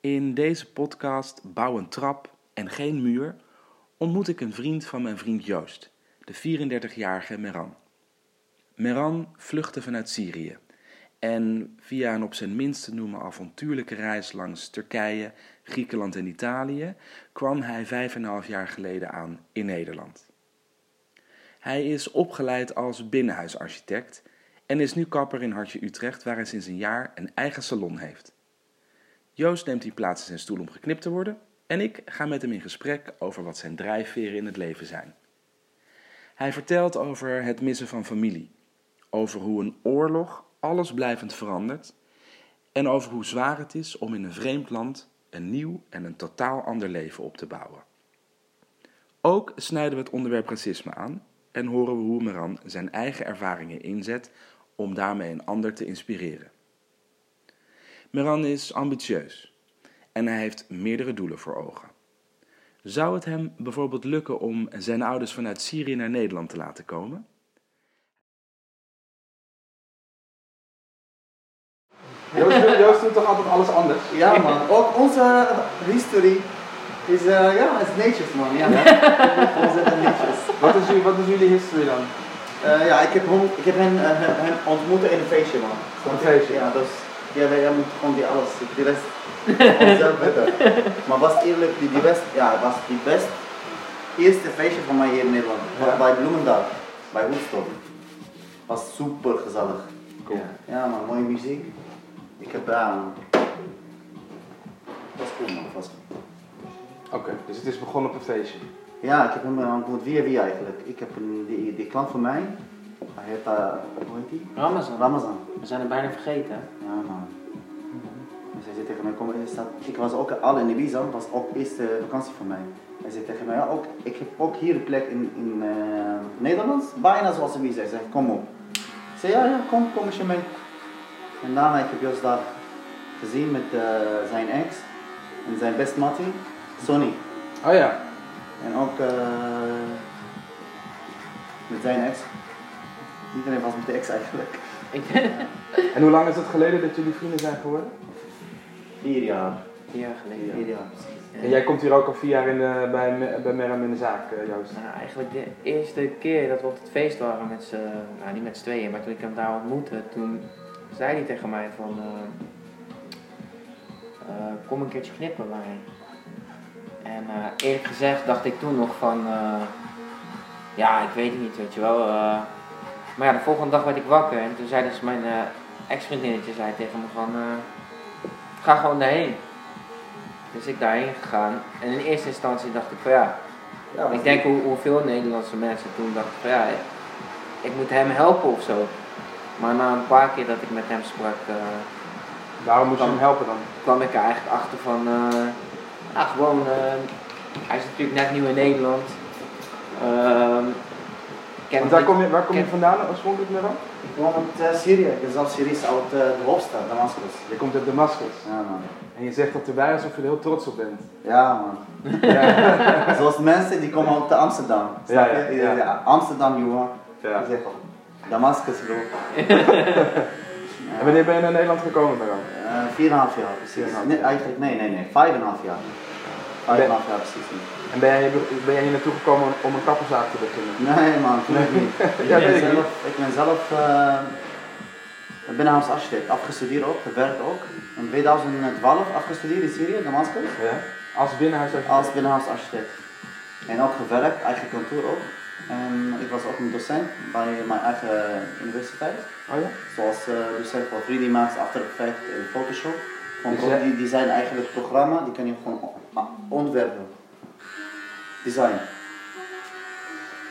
In deze podcast Bouw een trap en geen muur ontmoet ik een vriend van mijn vriend Joost, de 34-jarige Meran. Meran vluchtte vanuit Syrië en via een op zijn minst te noemen avontuurlijke reis langs Turkije, Griekenland en Italië kwam hij vijf en een half jaar geleden aan in Nederland. Hij is opgeleid als binnenhuisarchitect en is nu kapper in Hartje Utrecht, waar hij sinds een jaar een eigen salon heeft. Joost neemt hier plaats in zijn stoel om geknipt te worden en ik ga met hem in gesprek over wat zijn drijfveren in het leven zijn. Hij vertelt over het missen van familie, over hoe een oorlog alles blijvend verandert en over hoe zwaar het is om in een vreemd land een nieuw en een totaal ander leven op te bouwen. Ook snijden we het onderwerp racisme aan en horen we hoe Meran zijn eigen ervaringen inzet om daarmee een ander te inspireren. Meran is ambitieus en hij heeft meerdere doelen voor ogen. Zou het hem bijvoorbeeld lukken om zijn ouders vanuit Syrië naar Nederland te laten komen? Joost, doet- Joost doet toch altijd alles anders? Ja man, ook onze history is, eh, ja, is netjes man. Ja. Netjes. Wat is, jullie- wat is jullie history dan? Eh, ja, ik heb, hem, ik heb hen, eh, hen, hen ontmoeten in een feestje man. Een feestje? Ja, dus ja, wij jij moet gewoon die alles, die rest zelf. Maar was eerlijk, die, die best, ja, was die best eerste feestje van mij hier in Nederland. Ja. bij Bloemendaal, bij Woodstock. Was super gezellig. Cool. Ja man, mooie muziek. Ik heb, man. Was cool man, was cool. Oké, dus het is begonnen op een feestje. Ja, ik heb hem eh, ontmoet via via eigenlijk. Ik heb een, die, die klant van mij, hij heet, eh, hoe heet die? Ramazan. Ramazan. We zijn het bijna vergeten. Ja man. Dus hij zei tegen mij, kom eerst, ik was ook al in Ibiza, was ook eerste vakantie van mij. Hij zei tegen mij, ja, ook, ik heb ook hier een plek in, in eh, Nederland, bijna zoals Ibiza. Hij zei, kom op. Ik zei, ja, ja, kom, kom eens je mee. En daarna ik heb Jos daar gezien met eh, zijn ex en zijn best mattie, Sonny. Oh ja. En ook met zijn ex. Iedereen was met de ex eigenlijk. En hoe lang is het geleden dat jullie vrienden zijn geworden? Vier jaar. vier jaar geleden. Vier jaar, precies. En jij komt hier ook al vier jaar in de, bij, bij Meram in de zaak, eh, Joost. Nou, eigenlijk de eerste keer dat we op het feest waren met z'n, nou niet met z'n tweeën, maar toen ik hem daar ontmoette, toen zei hij tegen mij van, eh, eh, kom een keertje knippen bij mij. En eh, eerlijk gezegd dacht ik toen nog van, eh, ja ik weet het niet, weet je wel. Maar ja, de volgende dag werd ik wakker en toen zei dus mijn eh, ex-vriendinnetje zei tegen me van, eh, ga gewoon daarheen. Dus ik daarheen gegaan en in eerste instantie dacht ik van ja, Ja, ik denk hoe, hoeveel Nederlandse mensen toen dachten van ja, ik moet hem helpen of zo. Maar na een paar keer dat ik met hem sprak, eh, Waarom moest je hem helpen dan? kwam ik er eigenlijk achter van, eh, ja gewoon, hij is natuurlijk net nieuw in Nederland. Ehm, Want dit- kom je, waar kom je vandaan oorspronkelijk Meram? Ik woon uit eh, Syrië. Ik ben zelf Syrisch uit eh, de hoofdstad, Damascus. Je komt uit Damascus. Ja man. En je zegt dat erbij alsof je er heel trots op bent. Ja man. Ja. Zoals mensen die komen uit Amsterdam. Ja, ja, je? ja. ja. Amsterdam jongen. ja. Ik zeg. Damascus bro. En wanneer ben je naar Nederland gekomen? Eh, en een half jaar precies. 4,5 Nee, eigenlijk nee, nee, nee. Vijf en een half jaar. Vijf en een half jaar precies niet. En ben jij, ben jij hier naartoe gekomen om een kapperszaak te beginnen? Nee man, natuurlijk niet. Ja, ik, ben ik zelf, ik ben zelf eh binnenhuis architect, afgestudeerd ook, gewerkt ook. In 2012 afgestudeerd in Syrië, Damascus, Ja. Als binnenhuisarchitect? als binnenhuisarchitect. En ook gewerkt, eigen kantoor ook. En ik was ook een docent bij mijn eigen universiteit. Oh ja? Zoals eh, docent voor 3D Max, After Effects en Photoshop. Gewoon Dus die, die zijn eigenlijk programma, die kan je gewoon ontwerpen. Design.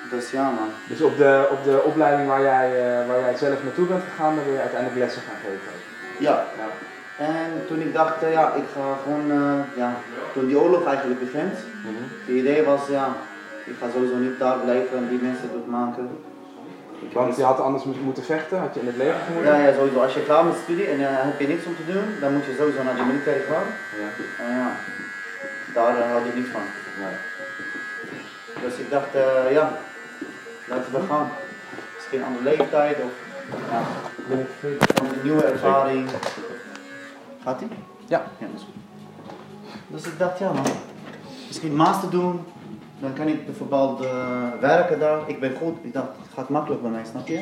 Dus ja man. Dus op de, op de opleiding waar jij, eh, waar jij zelf naartoe bent gegaan, daar wil je uiteindelijk lessen gaan geven. Ja, Ja. En toen ik dacht, eh, ja, ik ga gewoon, eh, ja, toen die oorlog eigenlijk begint, Mhm. het idee was, ja, ik ga sowieso niet daar blijven en die mensen doodmaken. Ik Want je had anders mo- moeten vechten, had je in het leger moeten? ja, ja, sowieso. Als je klaar bent met studie en eh, heb je niks om te doen, dan moet je sowieso naar de militaire gaan. Ja. En ja, daar eh, had ik niet van. Nee. Dus ik dacht, eh, ja, laten we gaan. Misschien andere leeftijd of ja, een nieuwe ervaring. Gaat ie? Ja. Ja, dat is goed. Dus ik dacht, ja man, misschien master doen. Dan kan ik bijvoorbeeld eh, werken daar. Ik ben goed. Ik dacht, het gaat makkelijk bij mij, snap je?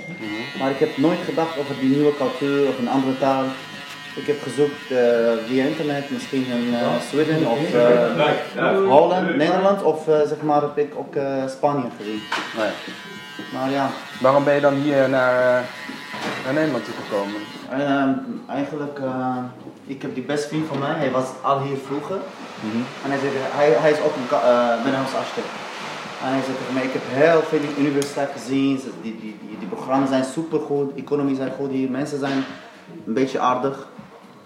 Maar ik heb nooit gedacht over die nieuwe cultuur of een andere taal. Ik heb gezocht eh, via internet, misschien in eh, Zweden of eh, Holland, Nederland of eh, zeg maar heb ik ook eh, Spanje gezien. Nee. Maar ja, Waarom ben je dan hier naar, eh, naar Nederland toe gekomen? Ehm, eigenlijk, uh, ik heb die beste vriend van mij, hij was al hier vroeger. En hij, zei, hij, hij is ook een ka- eh, binnenhuis architect. En hij zei tegen mij, ik heb heel veel universiteiten gezien, die, die, die, die programma's zijn supergoed, economie zijn goed hier, mensen zijn een beetje aardig.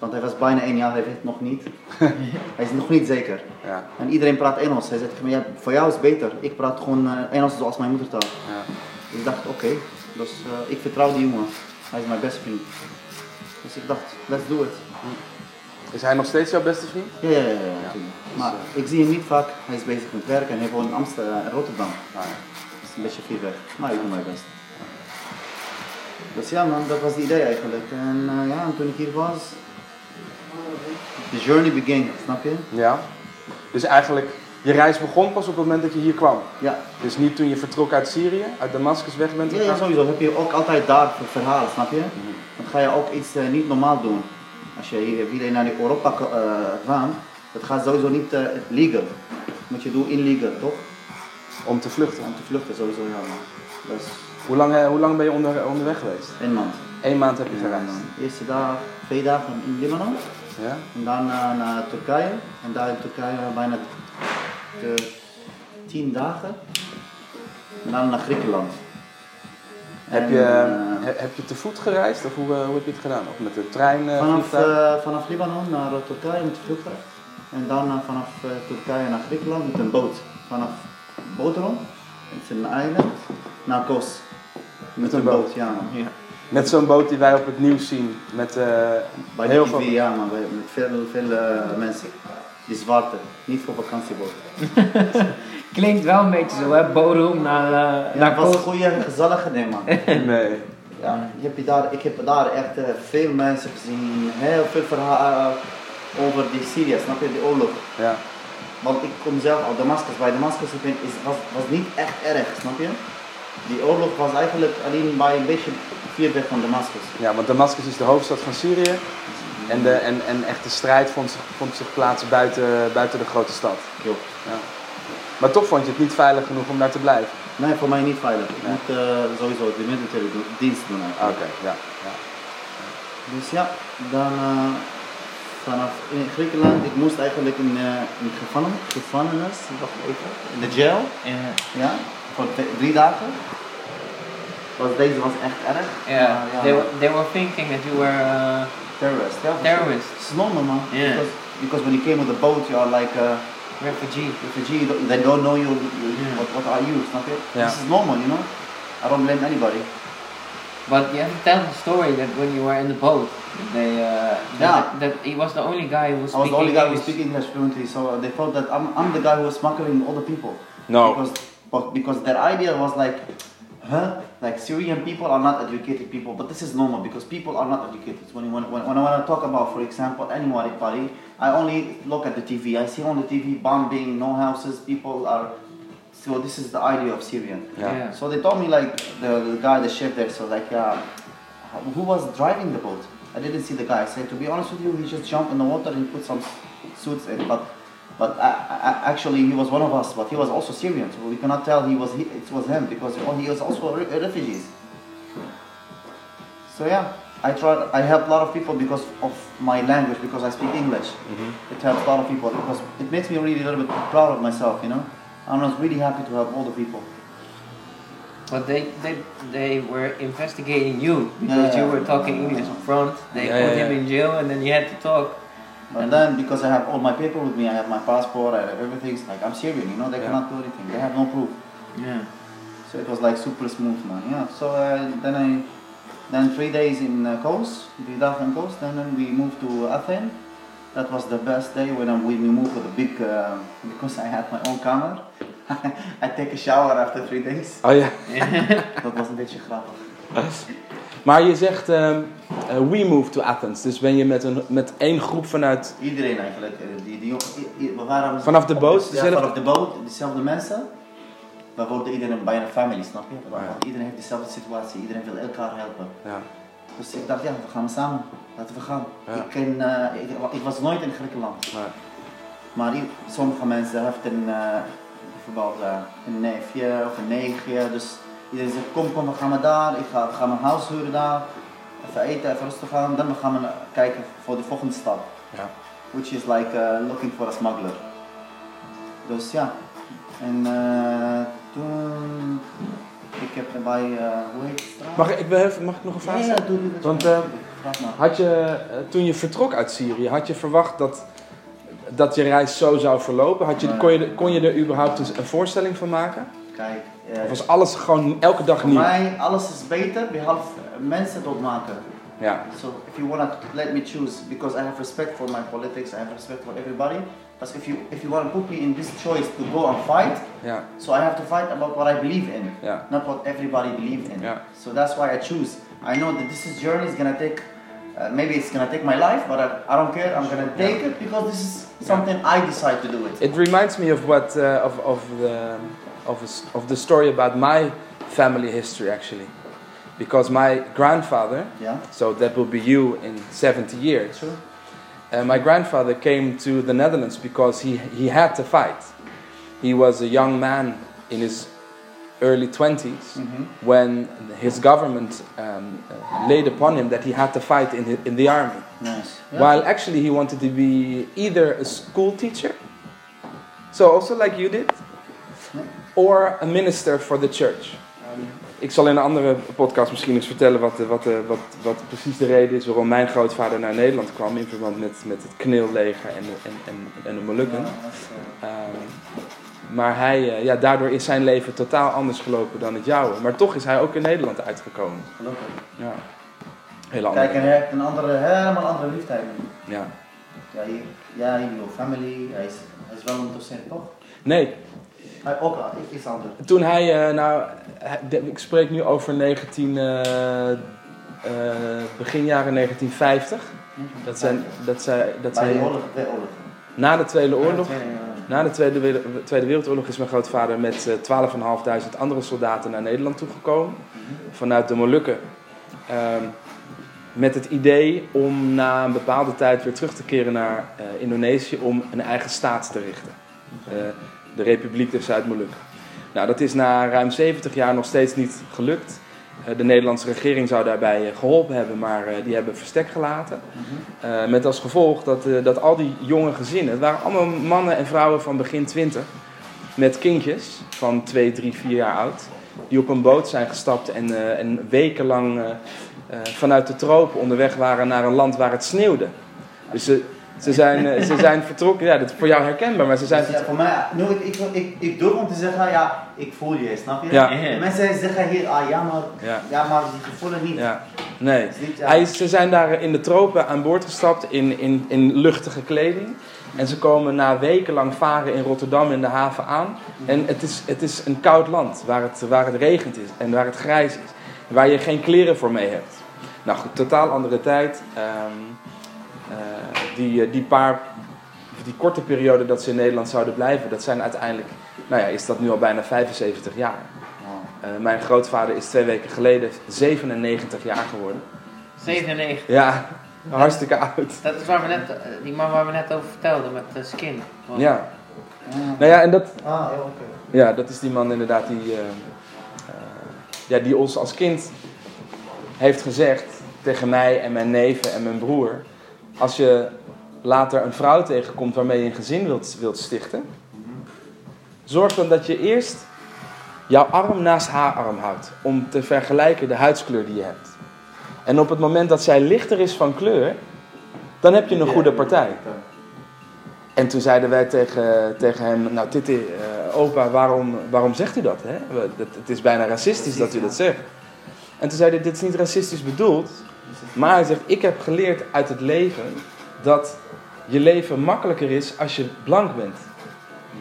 Want hij was bijna één jaar, hij weet het nog niet. hij is nog niet zeker. Ja. En iedereen praat Engels. Hij mij, ja, voor jou is het beter. Ik praat gewoon eh, Engels zoals mijn moedertaal. Ja. Dus ik dacht, oké, dus eh, ik vertrouw die jongen. Hij is mijn beste vriend. Dus ik dacht, let's do it. Is hij nog steeds jouw beste vriend? Ja, ja, ja. ja, natuurlijk. Maar ik zie hem niet vaak. Hij is bezig met werk en hij woont in Amsterdam, in Rotterdam. Ja. Dat is een beetje ver weg. Maar ik doe mijn best. Dus ja man, dat was het idee eigenlijk. En eh, ja, en toen ik hier was, the journey began, snap je? Ja. Dus eigenlijk, je reis begon pas op het moment dat je hier kwam. Ja. Dus niet toen je vertrok uit Syrië, uit Damascus weg bent Ja, gegaan? ja, sowieso heb je ook altijd daar voor verhalen, snap je? Dan ga je ook iets eh, niet normaal doen. Als je hier weer naar Europa gaat, dat gaat sowieso niet eh, legal. Moet je doen illegal, toch? Om te vluchten. Om te vluchten sowieso, ja man. Dus Hoe lang, hoe lang ben je onder, onderweg geweest? één maand. Eén maand heb je gereisd. Eerste dag, twee dagen in Libanon. Ja? En dan eh, naar Turkije. En daar in Turkije bijna de tien dagen. En dan naar Griekenland. Heb je, eh, he- heb je te voet gereisd of hoe, eh, hoe heb je het gedaan? Of met de trein, vanaf, vanaf Libanon naar Turkije met vliegtuig. En dan vanaf Turkije naar Griekenland met een boot. Vanaf Bodrum, het is een eiland, naar Kos. Met, een een boot? boot, ja. Ja. Met zo'n boot die wij op het nieuws zien. Met eh, Bij heel de TV, veel... ja man, bij- met veel, veel eh, mensen. Die zwarte, niet voor vakantieboot. Klinkt wel een beetje zo, hè? Bodrum naar, Ja, naar het was een goede, gezellige ding man. Nee. Ja, je hebt daar, ik heb daar echt eh, veel mensen gezien, heel veel verhalen over die Syrië, snap je, die oorlog. Ja. Want ik kom zelf uit Damascus, bij Damascus ik ben, is, was, was niet echt erg, snap je? Die oorlog was eigenlijk alleen bij een beetje vier weg van Damascus. ja, want Damascus is de hoofdstad van Syrië. En, de, en, en echt de strijd vond zich, vond zich plaats buiten, buiten de grote stad. Klopt. Ja. Maar toch vond je het niet veilig genoeg om daar te blijven? Nee, voor mij niet veilig. Ik Nee. moet eh, sowieso de militaire dienst doen Oké, eigenlijk. ja. ja. Dus ja, dan eh, vanaf in Griekenland, ik moest eigenlijk in, eh in gevangen, gevangenis, wacht even, in de jail. Ja. Ja, voor twee- drie dagen. Was, deze was echt erg. Yeah, Maar they, were, they were thinking that you were uh, terrorist. Ja, terrorists, It's normal man. Yeah. Because, because when you came with the boat, you are like a refugee. refugee. They don't know you. you- Yeah. What, what are you? Snap je? Yeah. This is normal, you know. I don't blame anybody. But you have to tell the story that when you were in the boat, they uh, Yeah. that, that he was the only guy who was I was the only speaking guy who English. speak English fluently, so they thought that I'm, I'm the guy who was smuggling all the people. No. Because, but because their idea was like, huh? Like Syrian people are not educated people, but this is normal because people are not educated. When, when, when, when I want to talk about, for example, anybody, Party, I only look at the TV. I see on the TV bombing, no houses, people are. So this is the idea of Syrian. Ja. Yeah. So they told me like the, the guy, the chef there, so like, uh, who was driving the boat? I didn't see the guy. I said, to be honest with you, he just jumped in the water and put some suits in, but. But I, I, actually, he was one of us. But he was also Syrian, so we cannot tell he was he, it was him because oh, he was also a re- a refugees. So yeah, I tried. I helped a lot of people because of my language, because I speak English. Mm-hmm. It helps a lot of people because it makes me really a little bit proud of myself. You know, I was really happy to help all the people. But they, they they were investigating you because Yeah. you were talking English up front. They Yeah, put yeah, him yeah. in jail and then you had to talk. But And- then because I have all my paper with me, I have my passport, I have everything. It's like I'm Syrian. You know, they Yeah. cannot do anything. They have no proof. Yeah. So it was like super smooth, man. Yeah. So uh, then I, then three days in uh, Kos, days in Kos. Then we moved to Athens. That was the best day when we moved with a big uh, because I had my own camera. I take a shower after three days. Oh ja. Dat was een beetje grappig. Maar je zegt, eh, we moved to Athens. Dus ben je met, een, met één groep vanuit... Iedereen eigenlijk. eh, Die, die, waren Vanaf de boot, Ja, dezelfde- vanaf de boot, dezelfde mensen. We worden iedereen bijna family, snap je? Ja. Iedereen heeft dezelfde situatie, iedereen wil elkaar helpen. Ja. Dus ik dacht, ja, we gaan samen. Laten we gaan. Ja. Ik, ken, eh, ik, ik was nooit in Griekenland. Maar, sommige mensen hebben uh, bijvoorbeeld eh, een neefje of een neefje. Dus iedereen zegt, kom, kom, we gaan maar daar. Ik ga, we gaan een huis huren daar. Even eten, even rustig gaan. Dan gaan we kijken voor de volgende stap. ja. Which is like uh, looking for a smuggler. Dus ja. En eh, toen... Ik heb bij, eh hoe heet het? Mag, ik, wil even, mag ik nog een vraag Ja, stellen? ja, doe doe dat. Want, eh. Had je, eh, toen je vertrok uit Syrië, had je verwacht dat, dat je reis zo zou verlopen? Had je, kon, je, er- kon je er überhaupt een voorstelling van maken? Kijk, eh, Of was alles gewoon elke dag voor nieuw? mij alles is beter behalve eh, mensen doodmaken. Ja, So if you wanna let me choose, because I have respect for my politics, I have respect for everybody. But if you if you wanna put me in this choice to go and fight, ja, so I have to fight about what I believe in, ja. not what everybody believes in. Yeah. So that's why I choose. I know that this is journey is gonna take, uh, maybe it's gonna take my life, but I, I don't care. I'm gonna take it because this is something I decide to do it. It reminds me of what uh, of of the of, a of the story about my family history actually, because my grandfather, Yeah. so that will be you in 70 years. Uh, my grandfather came to the Netherlands because he, he had to fight. He was a young man in his early 20s Mhm. when his government um, uh, laid upon him that he had to fight in, the- in the army. Nice. Yeah. While actually he wanted to be either a school teacher, so also like you did, or a minister for the church. Ik zal in een andere podcast misschien eens vertellen wat, de- wat, de- wat, wat precies de reden is waarom mijn grootvader naar Nederland kwam in verband met, met het kneelleger en de, en, en, en de Molukken. Eh, Ehm, maar hij, eh, ja, daardoor is zijn leven totaal anders gelopen dan het jouwe. Maar toch is hij ook in Nederland uitgekomen. gelukkig. Ja. Hele andere. Kijk, en hij heeft een andere, helemaal andere liefde. Ja. Ja, hier, ja, hier, family, hij is, hij is wel een docent, toch? Nee, Ook eh, iets anders. Toen hij, eh, nou, de- ik spreek nu over 19, eh, eh, begin jaren 1950. Dat zijn, dat zij, dat Bij de zij, oorlog, de oorlog. na de Tweede Oorlog, na de Tweede, Tweede Wereldoorlog is mijn grootvader met eh, 12.500 andere soldaten naar Nederland toegekomen. Vanuit de Molukken. Ehm, met het idee om na een bepaalde tijd weer terug te keren naar eh, Indonesië om een eigen staat te richten. Eh, de Republiek der Zuid-Molukken. Nou, dat is na ruim 70 jaar nog steeds niet gelukt. Eh, de Nederlandse regering zou daarbij eh, geholpen hebben, maar eh, die hebben verstek gelaten. Eh, met als gevolg dat, dat al die jonge gezinnen, het waren allemaal mannen en vrouwen van begin 20, met kindjes van 2, 3, 4 jaar oud, die op een boot zijn gestapt en, en wekenlang vanuit de tropen onderweg waren naar een land waar het sneeuwde. Dus ze, zijn, eh, ze zijn vertrokken, ja, dat is voor jou herkenbaar, maar ze zijn Dus ja, voor mij, ik, ik, ik, ik durf om te zeggen, ja, ik voel je, snap je? Ja. Mensen zeggen hier, ah ja, maar, Ja. ja, maar die gevoelen niet. Ja, nee. Niet. Hij, is- ze zijn daar in de tropen aan boord gestapt in, in, in luchtige kleding. En ze komen na wekenlang varen in Rotterdam in de haven aan. En het is, het is een koud land waar het, waar het regent is en waar het grijs is. Waar je geen kleren voor mee hebt. Nou goed, totaal andere tijd. Ehm, eh, die, eh, die paar, die korte periode dat ze in Nederland zouden blijven, dat zijn uiteindelijk, nou ja, is dat nu al bijna 75 jaar. Ja. Eh, mijn grootvader is twee weken geleden 97 jaar geworden. 97. Ja, hartstikke oud. Dat is waar we net, eh, die man waar we net over vertelden met de skin. Ja, Ah, nou ja, en dat, ah, ja, dat is die man inderdaad die, eh, eh, ja, die ons als kind heeft gezegd tegen mij en mijn neven en mijn broer: als je later een vrouw tegenkomt waarmee je een gezin wilt, wilt stichten, zorg dan dat je eerst jouw arm naast haar arm houdt om te vergelijken de huidskleur die je hebt. En op het moment dat zij lichter is van kleur, dan heb je een goede partij. En toen zeiden wij tegen, tegen hem, nou Titi, eh, opa, waarom, waarom zegt u dat? Hè? Het is bijna racistisch dat u dat zegt. En toen zei hij, dit is niet racistisch bedoeld. Maar hij zegt, ik heb geleerd uit het leven dat je leven makkelijker is als je blank bent.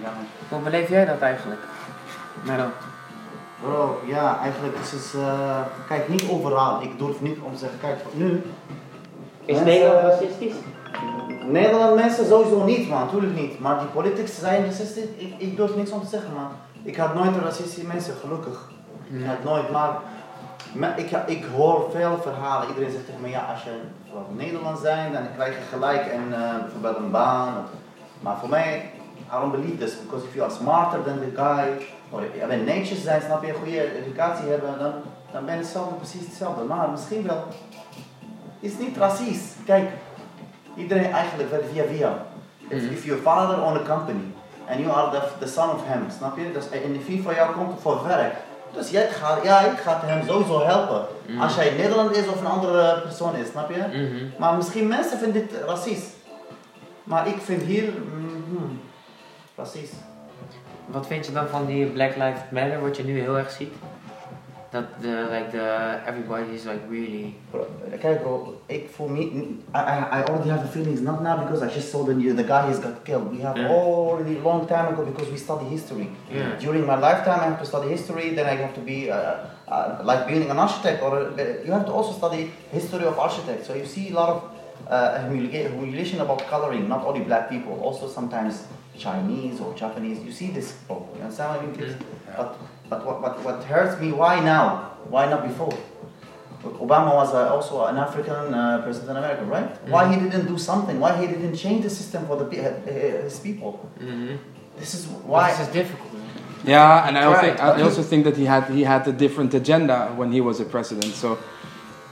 Ja. Hoe beleef jij dat eigenlijk? Merel? Bro, ja, eigenlijk is het, eh, kijk, niet overal. Ik durf niet om te zeggen, kijk, nu, Is Mensen- Nederland racistisch? Nederland mensen sowieso niet, man, natuurlijk niet. Maar die politici zijn racistisch, ik, ik durf niks om te zeggen, man. Ik had nooit racistische mensen, gelukkig. Ik had nooit, maar maar ik, ik hoor veel verhalen. Iedereen zegt tegen me, ja, als je van Nederland zijn, dan krijg je gelijk een, eh, bijvoorbeeld een baan. Maar voor mij, I don't believe this, because if you are smarter than the guy, of je bent netjes zijn, snap je, goede educatie hebben, dan, dan ben je hetzelfde, precies hetzelfde. Maar misschien wel, is niet racist. Kijk, iedereen eigenlijk via via. If, Mhm. if your father own a company, and you are the, the son of him, snap je? Dus en de fee van jou komt voor werk. Dus jij gaat, ja, ik ga hem sowieso helpen. Mhm. Als jij Nederland is of een andere persoon is, snap je? Mhm. Maar misschien mensen vinden dit racist. Maar ik vind hier, racist. Wat vind je dan van die Black Lives Matter, wat je nu heel erg ziet? Dat de, like the, everybody is like really... Bro, Kijk bro, ik voel me, I, I, I already have the feelings, not now because I just saw the, the guy has got killed. We have Yeah. already long time ago because we study history. Yeah. During my lifetime I have to study history, then I have to be, uh, uh, like being an architect, or uh, you have to also study history of architects. So you see a lot of uh, humiliation, humiliation about coloring, not only black people, also sometimes Chinese or Japanese. You see this, bro, you understand what I mean? kids? But, but what, what, what hurts me, why now? Why not before? Obama was uh, also an African uh, president in America, right? Why he didn't do something? Why he didn't change the system for the uh, his people? Mhm. This is Why? why. This is difficult. Yeah, and I also, Right. I also think that he had he had a different agenda when he was a president. So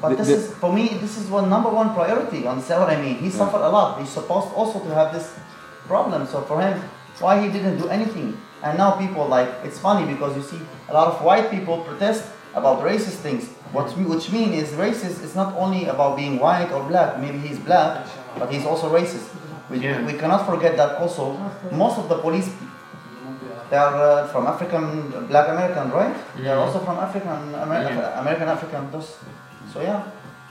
But The- this the- is for me. This is one number one priority. Understand what I mean? He suffered a lot. He's supposed also to have this problem. So for him, why he didn't do anything? And now people like it's funny because you see a lot of white people protest about racist things. What which mean is racist is not only about being white or black. Maybe he's black, but he's also racist. We, Yeah. we cannot forget that also most of the police they are uh, from African black American, right? They are also from African Yeah. American African. Those, so yeah,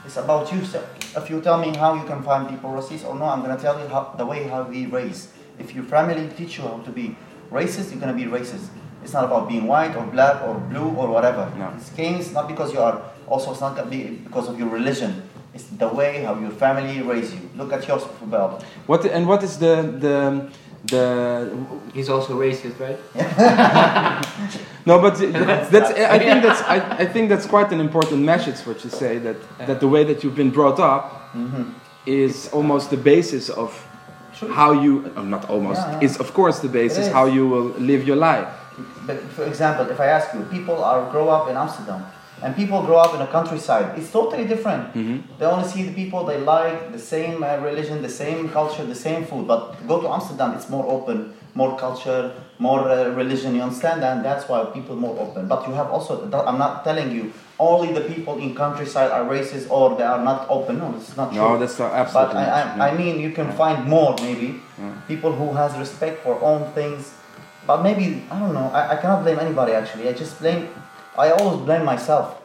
it's about you. So if you tell me how you can find people racist or no, I'm gonna tell you how the way how we raise. If your family teach you how to be racist, you're gonna be racist. It's not about being white or black or blue or whatever. No. It's games not because you are also it's not gonna be because of your religion. It's the way how your family raise you. Look at yours, Bel. what and what is the the the He's also racist, right? no, but that's I think that's I, I think that's quite an important message what you say that that the way that you've been brought up Mm-hmm. is almost the basis of how you oh, not almost Yeah, yeah. is of course the basis how you will live your life. But for example, if I ask you, people are grow up in Amsterdam, and people grow up in a countryside. It's totally different. Mhm. They only see the people they like, the same uh, religion, the same culture, the same food. But go to Amsterdam, it's more open, more culture, more uh, religion. You understand, and that's why people more open. But you have also. I'm not telling you only the people in countryside are racist or they are not open. No, is not true. No, that's not But. I, I, true. I mean, you can find more maybe Yeah. people who has respect for own things. But maybe I don't know. I, I cannot blame anybody actually. I just blame. I always blame myself.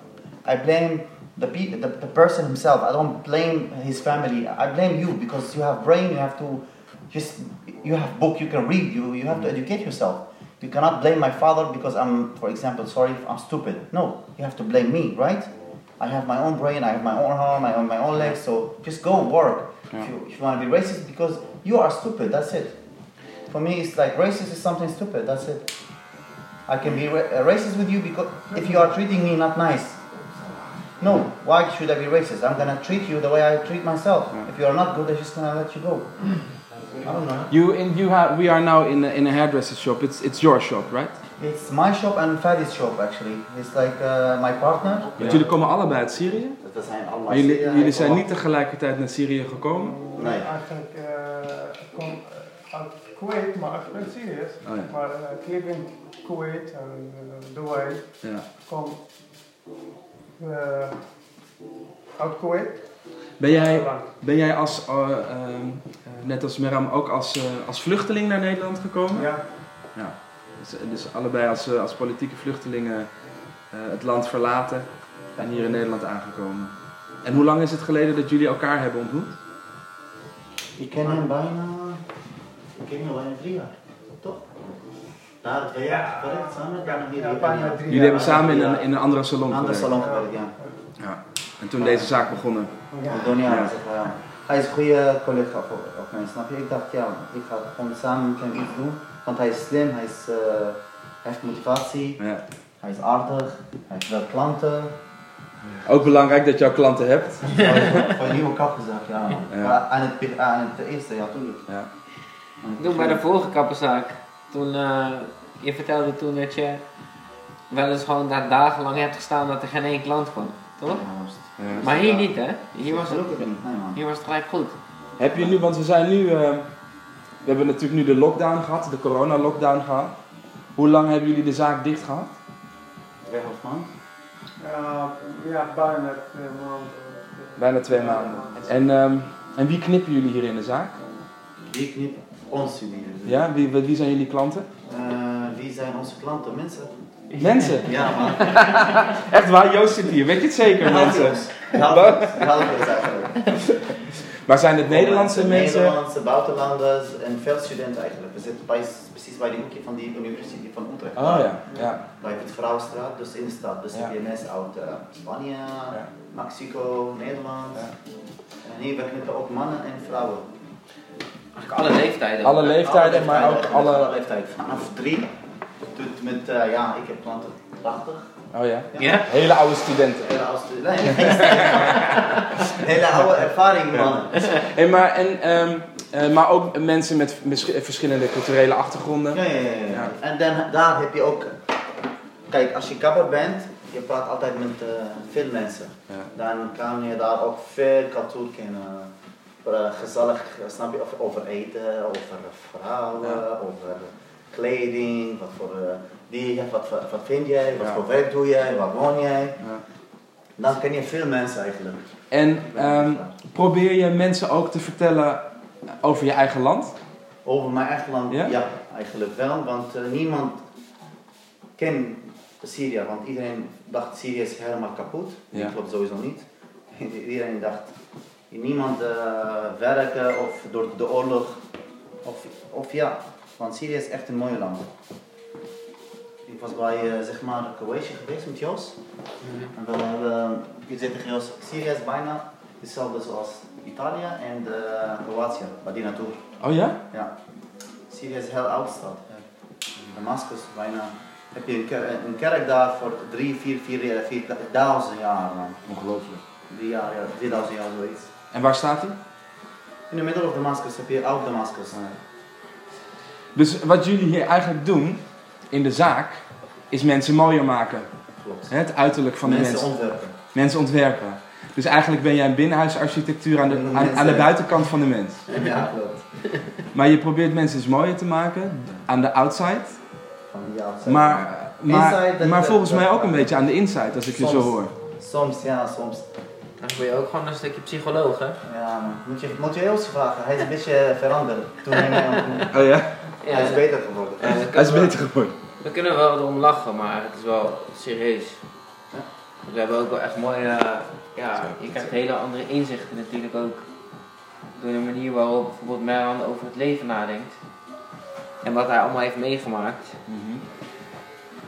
I blame the, pe- the the person himself. I don't blame his family. I blame you because you have brain. You have to just you have book you can read. You you have to mm. educate yourself. You cannot blame my father because I'm, for example, sorry, if I'm stupid. No, you have to blame me, right? I have my own brain, I have my own arm, I have my own legs, so just go work. If, you, if you want to be racist, because you are stupid, that's it. For me, it's like racist is something stupid, that's it. I can be ra- uh, racist with you because if you are treating me not nice. No, why should I be racist? I'm gonna treat you the way I treat myself. If you are not good, I'm just gonna let you go. I don't know. You and you have we are now in a, in a hairdresser shop. It's it's your shop, right? It's my shop and Fadi's shop actually. It's like uh, my partner. Want jullie komen allebei uit Syrië. Dat zijn allemaal Maar jullie, Syrië- jullie zijn niet tegelijkertijd naar Syrië gekomen. Nee. Eigenlijk eh, ik kom eh, uit Kuwait, maar ik ben Syriërs. Oh ja. Maar eh, ik leef in Kuwait en Dubai. Ja. Ik kom eh, uit Kuwait. Ben jij, ben jij als, eh, ehm, eh, net als Meram ook als, eh, als vluchteling naar Nederland gekomen? Ja, Ja. Dus, dus allebei als, eh, als politieke vluchtelingen eh, het land verlaten en hier in Nederland aangekomen. En hoe lang is het geleden dat jullie elkaar hebben ontmoet? Ik ken hem bijna. Ik ken hem bijna drie jaar. Toch? Daar twee jaar gewerkt samen, dan hier. Ja, bijna drie Jullie hebben samen in een, in een andere salon Een andere gewerkt. salon gewerkt, ja. Ja. En toen deze zaak begonnen. Ja. Donia, Ja. zeg maar, ja. Hij is een goede collega voor, voor mij, snap je? Ik dacht, ja, ik ga gewoon samen met hem iets doen. Want hij is slim, hij, is, eh, hij heeft motivatie, Ja. hij is aardig, hij heeft wel klanten. Ook belangrijk dat je al klanten hebt. Voor een nieuwe kappenzaak, ja. Ja. Aan, het, be- aan het eerste, ja, tuurlijk. Ja. Toen bij de vorige kappenzaak, toen, eh, je vertelde toen dat je wel eens gewoon daar dagenlang hebt gestaan dat er geen één klant kwam, toch? Ja. Maar hier niet hè? Hier was het, hier was het gelijk goed. Heb je nu, want we zijn nu, eh, we hebben natuurlijk nu de lockdown gehad, de corona-lockdown gehad. Hoe lang hebben jullie de zaak dicht gehad? Tweeënhalf maand. Ja, ja, bijna twee maanden. Bijna twee maanden. En, ehm, en wie knippen jullie hier in de zaak? Wie knipt ons jullie? Ja, wie, wie zijn jullie klanten? Eh, wie zijn onze klanten? Mensen. Mensen. Ja man. Echt waar, Joost zit hier, weet je het zeker mensen? Halve eigenlijk. Maar zijn het Nederlandse mensen? Nederlandse, buitenlanders en veel studenten eigenlijk. We zitten bij, precies bij de hoekje van die universiteit van Utrecht. Oh ja, ja. Bij het Vrouwenstraat, dus in de stad. Dus Ja. heb je mensen uit eh, Spanje, Mexico, Nederland. Ja. En hier we knippen ook mannen en vrouwen. Eigenlijk alle leeftijden. Alle leeftijden, maar ook alle... alle leeftijden. Vanaf drie tot met, eh, ja, ik heb klanten 80. Oh ja. Ja? Hele oude studenten. Hele oude, nee, hele oude ervaring mannen. En maar, en, ehm, eh, maar ook mensen met verschillende culturele achtergronden. Ja, ja, ja, ja. En dan, daar heb je ook, kijk, als je kapper bent, je praat altijd met eh, veel mensen. Ja. Dan kan je daar ook veel cultuur kennen. Eh, gezellig, snap je, over eten, over vrouwen, over kleding, wat voor, die, wat, wat, wat vind jij, wat Ja. voor werk doe jij, waar woon jij. Ja. Dan ken je veel mensen eigenlijk. En ehm, probeer je mensen ook te vertellen over je eigen land? Over mijn eigen land, Ja? ja, eigenlijk wel, want eh, niemand kent Syrië, want iedereen dacht Syrië is helemaal kapot. Dat klopt sowieso niet. Iedereen dacht, niemand eh, werken of door de oorlog, of, of ja, want Syrië is echt een mooi land. Ik was bij eh, zeg maar Kroatië geweest met Jos. En we hebben, ik zeg tegen Jos, Syrië is bijna hetzelfde zoals Italië en eh, Kroatië, bij die naartoe. Oh ja? Ja. Syrië is een heel oud stad. Damascus bijna. Heb je een, een kerk daar voor 3, 4, 4, 4000 jaar man. Ongelooflijk. 3 jaar, ja, 3000 jaar zoiets. En waar staat hij? In de middle of Damascus heb je oud Damascus. Dus wat jullie hier eigenlijk doen in de zaak, is mensen mooier maken. Klopt. Hè, Het uiterlijk van de mensen, mensen. ontwerpen. Mensen ontwerpen. Dus eigenlijk ben jij een binnenhuisarchitectuur aan de, aan, aan de buitenkant van de mens. Ja, klopt. Maar je probeert mensen dus mooier te maken aan de outside. Van die outside. Maar, maar, Inside, maar volgens mij ook een beetje aan de inside, als ik je zo hoor. Soms, ja, soms. Dan ben je ook gewoon een stukje psycholoog hè? Ja, man. Moet je, moet je Joost vragen. Hij is een beetje veranderd. Toen hij mij ontmoette. Oh ja? Hij is beter geworden. Ja, we Hij is kunnen wel- beter geworden. We kunnen wel erom lachen, maar het is wel serieus. Ja. We hebben ook wel echt mooie, eh, ja, je krijgt hele andere inzichten natuurlijk ook. Door de manier waarop bijvoorbeeld Merwan over het leven nadenkt. En wat hij allemaal heeft meegemaakt.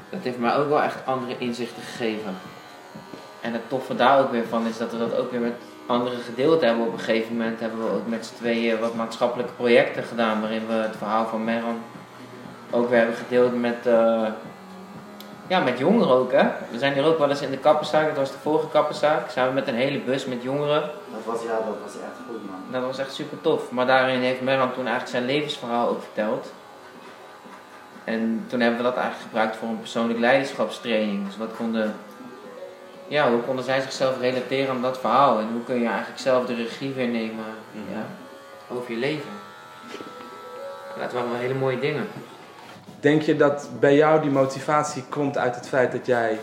Dat heeft mij ook wel echt andere inzichten gegeven. En het toffe daar ook weer van is dat we dat ook weer met anderen gedeeld hebben. Op een gegeven moment hebben we ook met z'n tweeën wat maatschappelijke projecten gedaan. Waarin we het verhaal van Merwan ook weer hebben gedeeld met, eh, ja, met jongeren ook. Hè? We zijn hier ook wel eens in de kappenzaak. Dat was de vorige kappenzaak. We met een hele bus met jongeren. Dat was, ja, dat was echt goed, man. Dat was echt super tof. Maar daarin heeft Merwan toen eigenlijk zijn levensverhaal ook verteld. En toen hebben we dat eigenlijk gebruikt voor een persoonlijk leiderschapstraining. Dus wat konden, ja, hoe konden zij zichzelf relateren aan dat verhaal? En hoe kun je eigenlijk zelf de regie weer nemen ja, over je leven? En dat waren wel hele mooie dingen. Denk je dat bij jou die motivatie komt uit het feit dat jij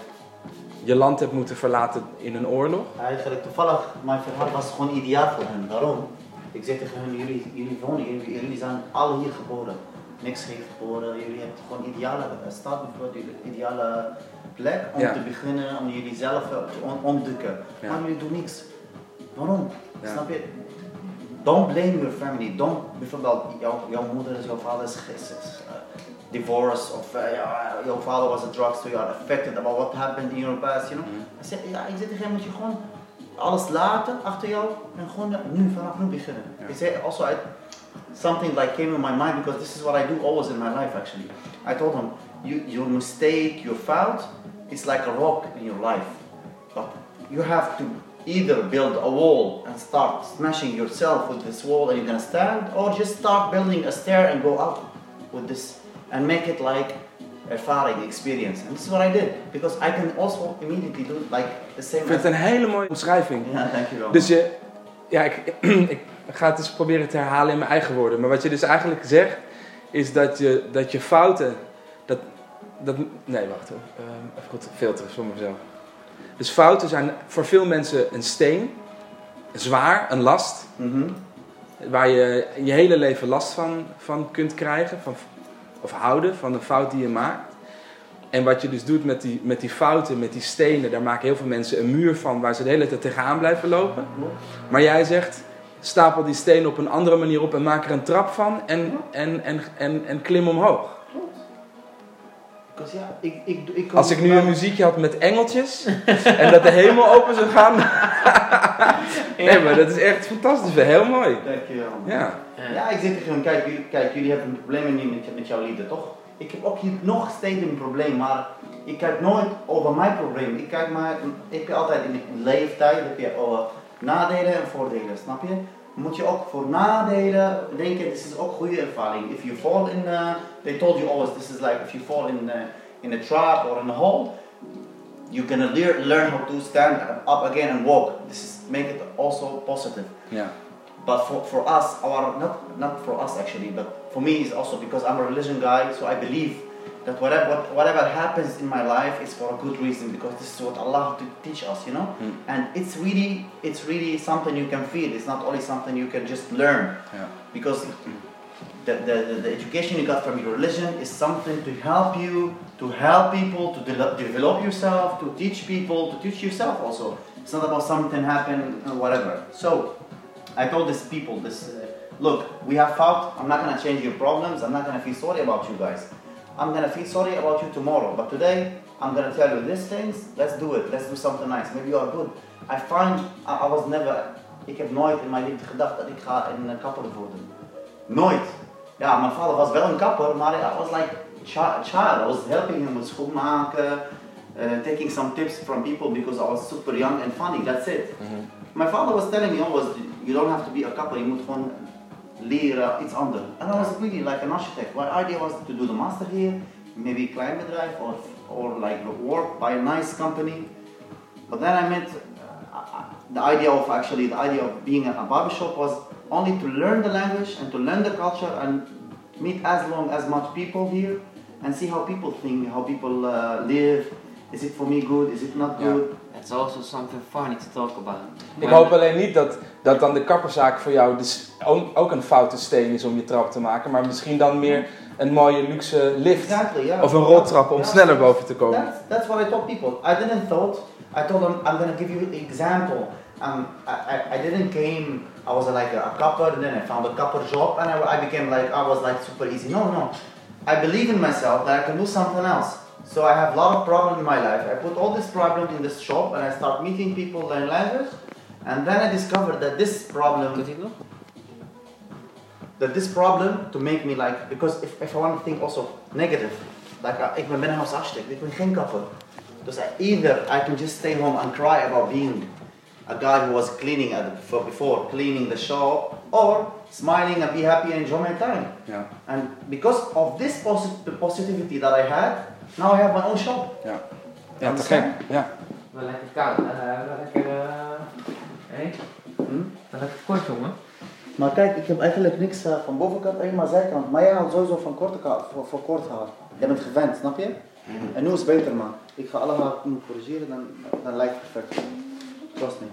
je land hebt moeten verlaten in een oorlog? Eigenlijk toevallig, mijn verhaal was gewoon ideaal voor hen. Waarom? Ik zeg tegen hen, jullie, jullie wonen, jullie, jullie zijn alle hier geboren. Niks heeft geboren, jullie hebben gewoon ideale stad, bijvoorbeeld, jullie ideale plek om Ja. te beginnen, om jullie zelf eh, te on- ontdekken. Ja. Maar jullie doen niks. Waarom? Snap je? don't blame your family. Don't, bijvoorbeeld, jouw, jouw moeder is, jouw vader is, is, is, uh, divorced of uh, jouw vader was a drug, so you are affected about what happened in your past, you know. I said, ja, ik zeg tegen moet je gewoon alles laten achter jou en gewoon nu, vanaf nu beginnen. He said, also, I, something like came in my mind because this is what I do always in my life actually. I told him, you, your mistake, your fault, it's like a rock in your life. But you have to either build a wall and start smashing yourself with this wall and you're gonna stand, or just start building a stair and go up with this and make it like a ervaring experience. And this is what I did because I can also immediately do like the same. Ik vind het een hele mooie omschrijving. Ja, dankjewel. Dus je, ja, ik, ik ga het dus proberen te herhalen in mijn eigen woorden. Maar wat je dus eigenlijk zegt, is dat je, dat je fouten. Dat, dat, nee, wacht hoor. Ehm, even goed filteren voor mezelf. Dus fouten zijn voor veel mensen een steen, zwaar, een last. Mhm. Waar je je hele leven last van, van kunt krijgen, van, of houden, van een fout die je maakt. En wat je dus doet met die, met die fouten, met die stenen, daar maken heel veel mensen een muur van waar ze de hele tijd tegenaan blijven lopen. Maar jij zegt, stapel die stenen op een andere manier op en maak er een trap van en, en, en, en, en klim omhoog. Ja, ik, ik, ik Als ik nu een muziekje had met engeltjes en dat de hemel open zou gaan. nee, maar dat is echt fantastisch, heel mooi. Dankjewel. Ja. Ja, ik zeg tegen hem, kijk, jullie, kijk, jullie hebben problemen niet met, met jouw lieden, toch? Ik heb ook hier nog steeds een probleem, maar ik kijk nooit over mijn probleem. Ik kijk maar, ik heb altijd in de leeftijd heb je over nadelen en voordelen, snap je? Moet je ook voor nadelen denken, dit is ook goede ervaring. If you fall in, uh, they told you always, this is like if you fall in, uh, in a trap or in a hole, you can gonna lear, learn how to stand up again and walk. This is make it also positive. Yeah. But for, for us, our not not for us actually, but for me is also because I'm a religion guy, so I believe that whatever whatever happens in my life is for a good reason because this is what Allah to teach us, you know. Mm. And it's really it's really something you can feel. It's not only something you can just learn Ja. because the, the, the, education you got from your religion is something to help you to help people to de- develop yourself to teach people to teach yourself also it's not about something happen uh, whatever so i told these people this uh, look we have fought i'm not going to change your problems i'm not going to feel sorry about you guys i'm going to feel sorry about you tomorrow but today i'm going to tell you these things let's do it let's do something nice maybe you are good i find i, I was never ik heb nooit in mijn leven gedacht dat ik ga een kapper worden Nooit. Ja, mijn vader was wel een kapper, maar I was like a child. I was helping him with schoenmaken, uh, taking some tips from people because I was super young and funny. That's it. My father was telling me always, you don't have to be a kapper, je moet gewoon leren it's under. And I was really like an architect. My idea was to do the master here, maybe klein bedrijf or, or like work by a nice company. But then I met uh, the idea of actually the idea of being a barbershop was only to learn the language and to learn the culture and meet as long as much people here and see how people think, how people uh, live. Is it for me good? Is it not Yeah. It's also something funny to talk about. Ik hoop alleen niet dat, dat dan de kapperzaak voor jou dus ook, ook een foute steen is om je trap te maken, maar misschien dan meer een mooie luxe lift. Exactly, yeah. Of een roltrap om Yeah. sneller boven te komen. That's, that's what I told people. I didn't thought. I told them I'm gonna give you an example. Um, I, I, I didn't came. I was like a, a copper, and then I found a copper job, and I, I became like I was like super easy. No, no. I believe in myself that I can do something else. So I have a lot of problems in my life. I put all these problems in this shop, and I start meeting people, learn language, and then I discovered that this problem Doet hij het nog? that this problem to make me like because if, if I want to think also negative like uh, ik ben binnenhuisarchitect ik ben geen kapper dus I, either I can just stay home and cry about being a guy who was cleaning at the, before, before cleaning the shop or smiling and be happy and enjoy my time Ja, and because of this posit- positivity that I had now I have my own shop ja. Ja, te gek. Ja. Wel lekker koud. eh, wel lekker. eh hé? Hm? Wel lekker kort, jongen. maar kijk ik heb eigenlijk niks uh, van bovenkant alleen maar zijkant maar jij houdt sowieso van korte voor, voor kort haar jij bent gewend snap je En nu is het beter, man. Ik ga allemaal moeten corrigeren, dan, dan lijkt het perfect. Trust me.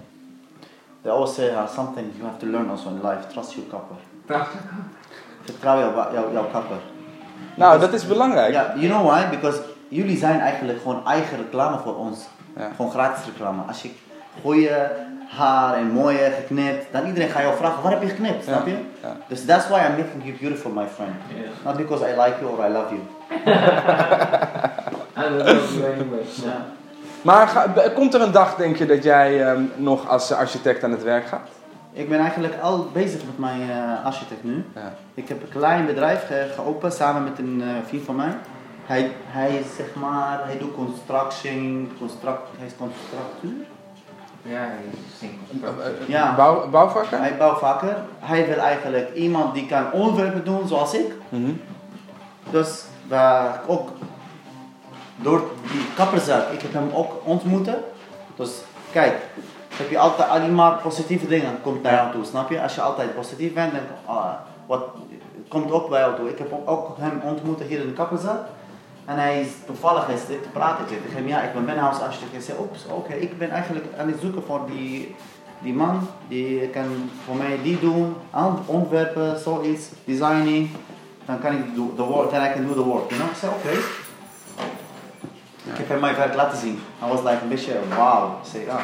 They always say uh, something you have to learn also in life. Trust your kapper. Vertrouw jouw, jouw, jouw kapper. Nou, dat is belangrijk. Ja, you know why? Because jullie zijn eigenlijk gewoon eigen reclame voor ons. Ja. Gewoon gratis reclame. Als je, goede haar en mooie geknipt, dan iedereen gaat jou vragen, waar heb je geknipt, snap je? ja. Dus that's why I'm making you beautiful, my friend. Not because I like you or I love you. I much. Ja. Maar ga- komt er een dag, denk je, dat jij ehm, nog als architect aan het werk gaat? Ik ben eigenlijk al bezig met mijn eh, architect nu. Ja. Ik heb een klein bedrijf ge- geopend samen met een eh, vriend van mij. Hij, hij is zeg maar, hij doet construction, construct, hij is constructeur. Ja, je zingt. Ja. Bouw, bouwvakken? Hij bouwt vaker. Hij wil eigenlijk iemand die kan ontwerpen doen zoals ik. Mhm. Dus we ook door die kapperzaak, ik heb hem ook ontmoeten. Dus kijk, heb je altijd alleen maar positieve dingen komt naar jou toe, snap je? Als je altijd positief bent, dan ah, wat, komt ook bij jou toe. Ik heb ook- ook hem ontmoet hier in de kapperzaak. En hij is toevallig is dit te praten. Ik tegen hem, ja, ik ben binnenhuisarchitect. Hij zei, oeps, oké, ik ben eigenlijk aan het zoeken voor die, die man. Die kan voor mij die doen, aan- ontwerpen, zoiets, designing. Dan kan ik de work, then I can do the work, you know? Ik zei, oké. Ik heb hem mijn werk laten zien. I was like een beetje, wow. Ik zei, ja.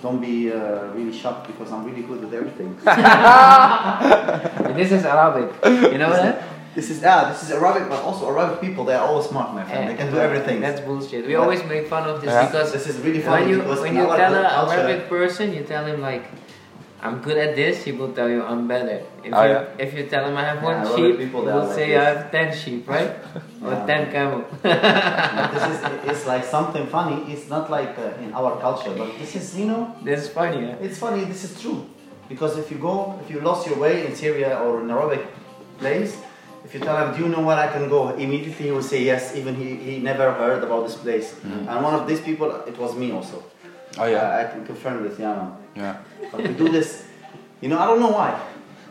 Don't be uh, really shocked because I'm really good with everything. This is Arabic. You know that? This is yeah, this is Arabic, but also Arabic people they are always smart, my friend. They can do everything. That's bullshit. We Yeah. always make fun of this Yeah. because This is really funny when you when you tell an Arabic person, you tell him like, I'm good at this. He will tell you I'm better. If Oh, you yeah. if you tell him I have Yeah, one Arabic sheep, people, he will are like say. I have ten sheep, right? Or Yeah. ten camel. But this is it's like something funny. It's not like uh, in our culture, but this is you know this is funny. Yeah? it's funny. This is true because if you go if you lost your way in Syria or in Arabic place. If you tell him, do you know where I can go? Immediately he will say yes, even he, he never heard about this place. Mm-hmm. And one of these people, it was me also. Oh ja. I, I can confirm this, yeah. man. ja. But we do this, you know, I don't know why.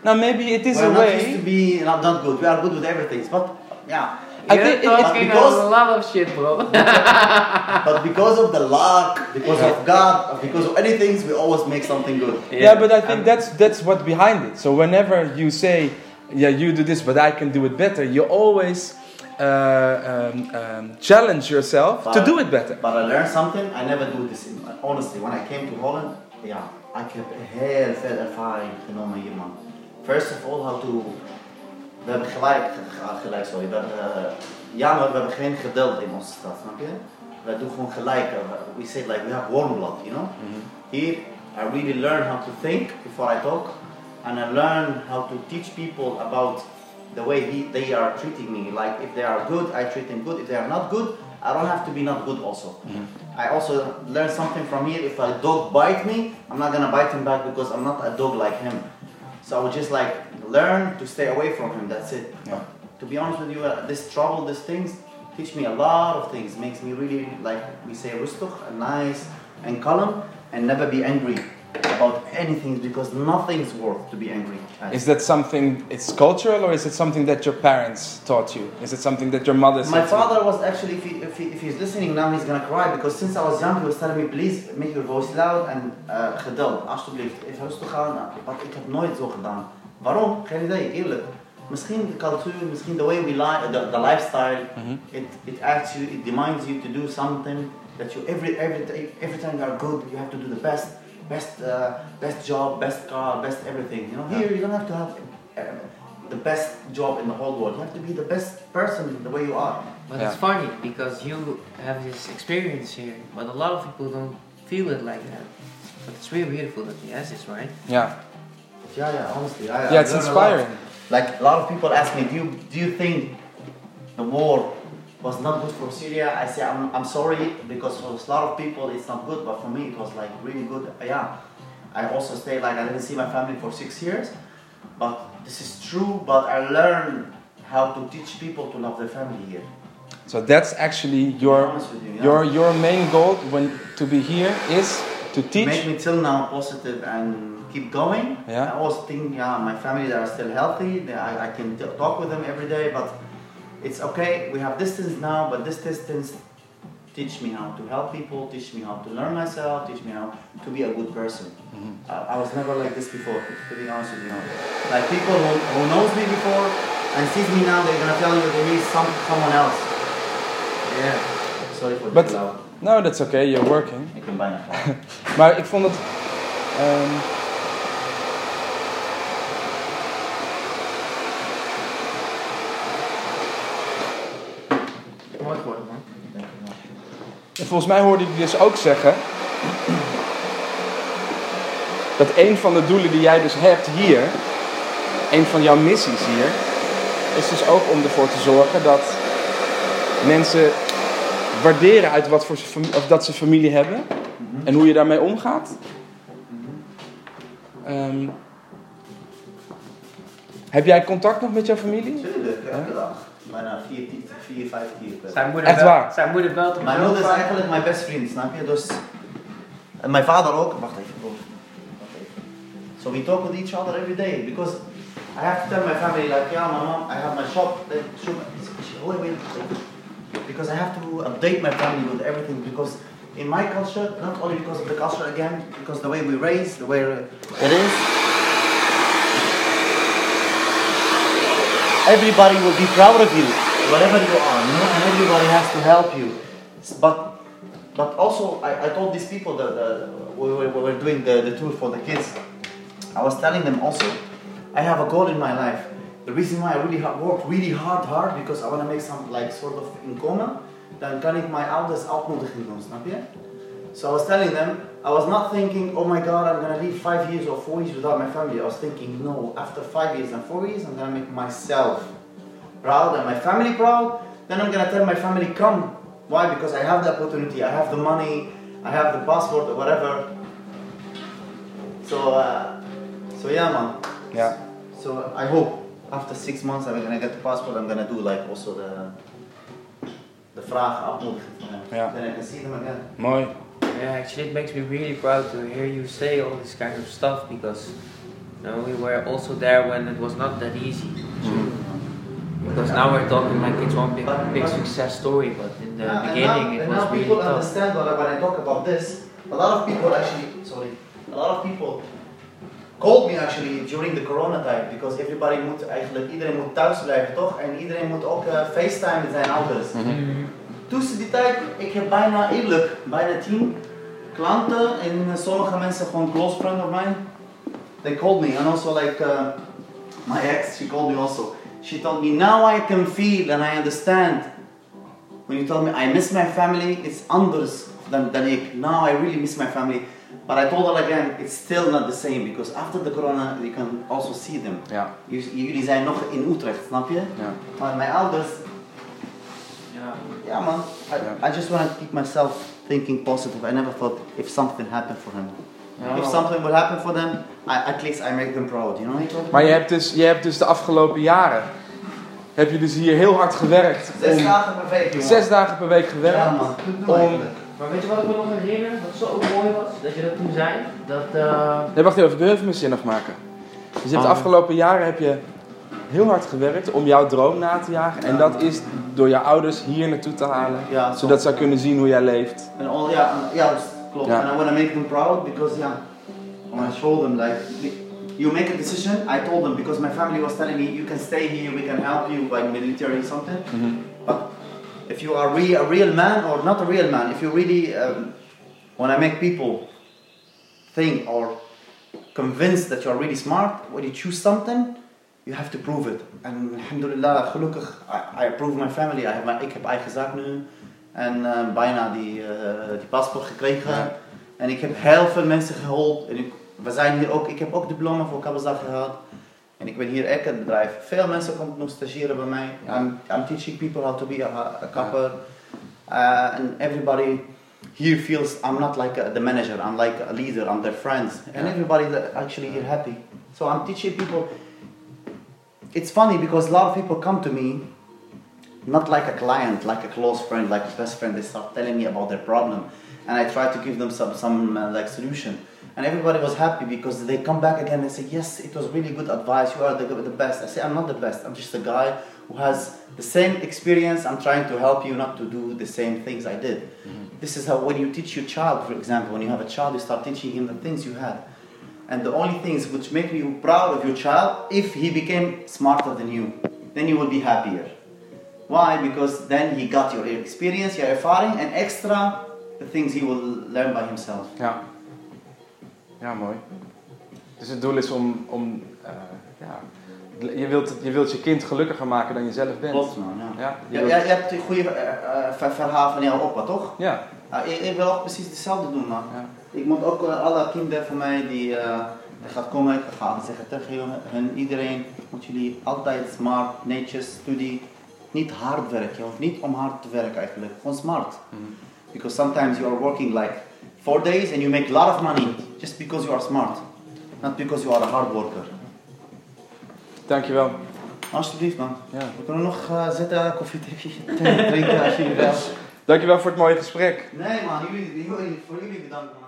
Now maybe it is We're a not used to way. be not, not good. We are good with everything. But yeah, I You're think it- talking because- a lot of shit, bro. but because of the luck, because of God, because of anything, we always make something good. Yeah, but I think that's that's what behind it. So whenever you say, "Yeah, you do this, but I can do it better," you always uh, um, um, challenge yourself to do it better. But I learned something. I never do this. In, honestly, when I came to Holland, yeah, I kept heel veel ervaring genomen hier, man. First of all, how to. We hebben gelijk, ge- gelijk sorry, we hebben, eh, jammer, we hebben geen geduld in onze stad, snap je? We doen gewoon gelijk. eh, We say like we have warm blood, you know? Here, I really learn how to think before I talk, and I learn how to teach people about the way he, they are treating me. Like if they are good, I treat them good. If they are not good, I don't have to be not good also. I also learn something from here. If a dog bite me, I'm not gonna bite him back because I'm not a dog like him. So I would just like learn to stay away from him. That's it. Yeah. To be honest with you, uh, this trouble, these things, teach me a lot of things. Makes me really like we say and nice and calm and never be angry about anything because nothing's worth to be angry. at. Is that something? It's cultural, or is it something that your parents taught you? Is it something that your mother said? My to you? father was actually, if, he, if, he, if he's listening now, he's gonna cry because since I was young, he was telling me, please make your voice loud and uh, geduld, alsjeblieft. Even rustig aan, want ik heb nooit zo gedaan. Waarom? Geen idee, eerlijk. Misschien de cultuur, misschien the way we live, the, the lifestyle, Mhm. it, it asks you, it demands you to do something that you every every day, every time you are good, you have to do the best, best, uh, best job, best car, best everything. You know, here you don't have to have uh, the best job in the whole world. You have to be the best person the way you are. But Yeah. it's funny because you have this experience here, but a lot of people don't feel it like that. But it's really beautiful that he has this, right? Yeah. Yeah, yeah, honestly, I, I Yeah, it's learn a lot. inspiring. Like a lot of people ask me, do you do you think the war was not good for Syria? I say I'm, I'm sorry because for a lot of people it's not good, but for me it was like really good. Yeah, I also stayed like I didn't see my family for six years, but this is true. But I learned how to teach people to love their family here. So that's actually your you, yeah. your your main goal when to be here is to teach. Make me till now positive and keep going. Yeah. I always think, yeah, my family they are still healthy. They, I, I can t- talk with them every day, but it's okay. We have distance now, but this distance teach me how to help people, teach me how to learn myself, teach me how to be a good person. Mm-hmm. I, I was never like this before, to be honest with you. Like people who, who knows me before and sees me now, they're gonna tell you that he's some someone else. Yeah. Sorry for But- the. No, that's okay, you're working. Ik ben bijna klaar. Maar ik vond het. ehm, volgens mij hoorde je dus ook zeggen. Dat een van de doelen die jij dus hebt hier. Een van jouw missies hier. Is dus ook om ervoor te zorgen dat mensen waarderen uit wat voor ze of dat ze familie hebben. En hoe je daarmee omgaat. Ehm, heb jij contact nog met jouw familie? Tuurlijk, elke dag. Bijna vier, vier, vier vijf keer per Zijn moeder Echt belt- waar? Zijn moeder belt hem Mijn moeder is vaak. eigenlijk mijn best vriend, snap je? Dus, en mijn vader ook. Wacht even, bro. Wacht even. So we talk with each other every day because I have to tell my family like, yeah, my mom, I have my shop. They show me, wait, wait, wait. Because I have to update my family with everything because in my culture, not only because of the culture again, because the way we raise, the way it is. Everybody will be proud of you, whatever you are, you know, and everybody has to help you. But but also, I, I told these people that uh, we, were, we were doing the, the tour for the kids. I was telling them also, I have a goal in my life. The reason why I really hard, work really hard, hard, because I want to make some like sort of inkomen. Dan kan ik mijn ouders uitnodiging doen, snap je? So I was telling them, I was not thinking, oh my god, I'm gonna live five years or four years without my family. I was thinking, no, after five years and four years, I'm gonna make myself proud and my family proud. Then I'm gonna tell my family, come. Why? Because I have the opportunity, I have the money, I have the passport or whatever. So, uh, so yeah, man. Ja. So I hope after six months I'm gonna get the passport. I'm gonna do like also the the vraag hem. Then I can see them again. Mooi. Yeah, actually, it makes me really proud to hear you say all this kind of stuff because you know, we were also there when it was not that easy. Because now we're talking like it's one big, big success story, but in the Yeah, beginning now, it and was now really people tough. understand when I, when I talk about this. A lot of people actually, sorry, a lot of people called me actually during the corona time because everybody moet eigenlijk, iedereen moet thuis blijven toch? En iedereen moet ook uh, FaceTime met zijn ouders. Mhm. Tussen die tijd, ik heb bijna eerlijk, bijna tien klanten en sommige mensen gewoon close friend of mine. They called me and also like uh, my ex, she called me also. She told me now I can feel and I understand. When you told me I miss my family, it's anders than, than ik. Now I really miss my family. But I told her again, it's still not the same because after the corona you can also see them. Ja. J- Jullie zijn nog in Utrecht, snap je? Ja. Maar mijn ouders, Yeah. yeah man, I, Yeah. I just want to keep myself thinking positive. I never thought if something happened for him. If something would happen for them, I, at least I make them proud, you know? Maar je hebt, dus, je hebt dus de afgelopen jaren. Heb je dus hier heel hard gewerkt. Zes om- dagen per week, jongen. zes dagen per week gewerkt. Ja man, om-. Maar weet je wat ik me nog herinner? Wat zo mooi was? Dat je dat toen zei? Dat, eh, Nee, wacht even, ik wil even mijn zin afmaken. Dus je hebt de Oh. afgelopen jaren heb je heel hard gewerkt om jouw droom na te jagen. En Ja. dat is door jouw ouders hier naartoe te halen. Ja, Zodat zij kunnen zien hoe jij leeft. And all, and- juist, klopt. Ja. And I want to make them proud because, yeah, I want to show them like, you make a decision. I told them because my family was telling me, you can stay here, we can help you by military something. But if you are re- a real man or not a real man, if you really um, want to make people think or convinced that you are really smart, when you choose something, you have to prove it. And alhamdulillah, gelukkig, I, I approve my family. I have my, ik heb eigen zaak nu. En eh, bijna die, eh, die paspoort gekregen. Ja. En ik heb heel veel mensen geholpen. En ik, we zijn hier ook, ik heb ook diploma voor Kabazak gehad. En ik ben hier echt het bedrijf. Veel mensen komen nog stagiëren bij mij. Ja. I'm, I'm teaching people how to be a, a kapper. Uh, and everybody here feels I'm not like a, the manager, I'm like a leader, I'm their friends. And Ja. everybody actually here happy. So I'm teaching people. It's funny because a lot of people come to me not like a client, like a close friend, like a best friend. They start telling me about their problem, and I try to give them some some uh, like solution. And everybody was happy because they come back again and say, "Yes, it was really good advice. You are the, the best." I say, "I'm not the best. I'm just a guy who has the same experience. I'm trying to help you not to do the same things I did." This is how when you teach your child, for example, when you have a child, you start teaching him the things you had. And the only things which make you proud of your child, if he became smarter than you, then you will be happier. Why? Because then he got your experience, your ervaring, and extra the things he will learn by himself. Ja. Ja, mooi. Dus het doel is om, om eh, ja, je wilt, je wilt je kind gelukkiger maken dan je zelf bent. Klopt man, ja. Ja, je Ja, wilt- ja, je hebt een goede ver- verhaal van jouw opa, toch? ja, ik, ik wil ook precies hetzelfde doen, man. ja. Ik moet ook eh, alle kinderen van mij die, die gaat komen, ik ga zeggen tegen hun, iedereen, moet jullie altijd smart, netjes, studie, niet hard werken. Hoeft niet om hard te werken eigenlijk, gewoon smart. Mhm. Because sometimes you are working like four days and you make a lot of money just because you are smart, not because you are a hard worker. Dankjewel. Alsjeblieft man. Ja. We kunnen nog eh, zitten, koffie drinken als jullie wel. Dankjewel voor het mooie gesprek. Nee man, jullie, jullie, voor jullie bedankt man.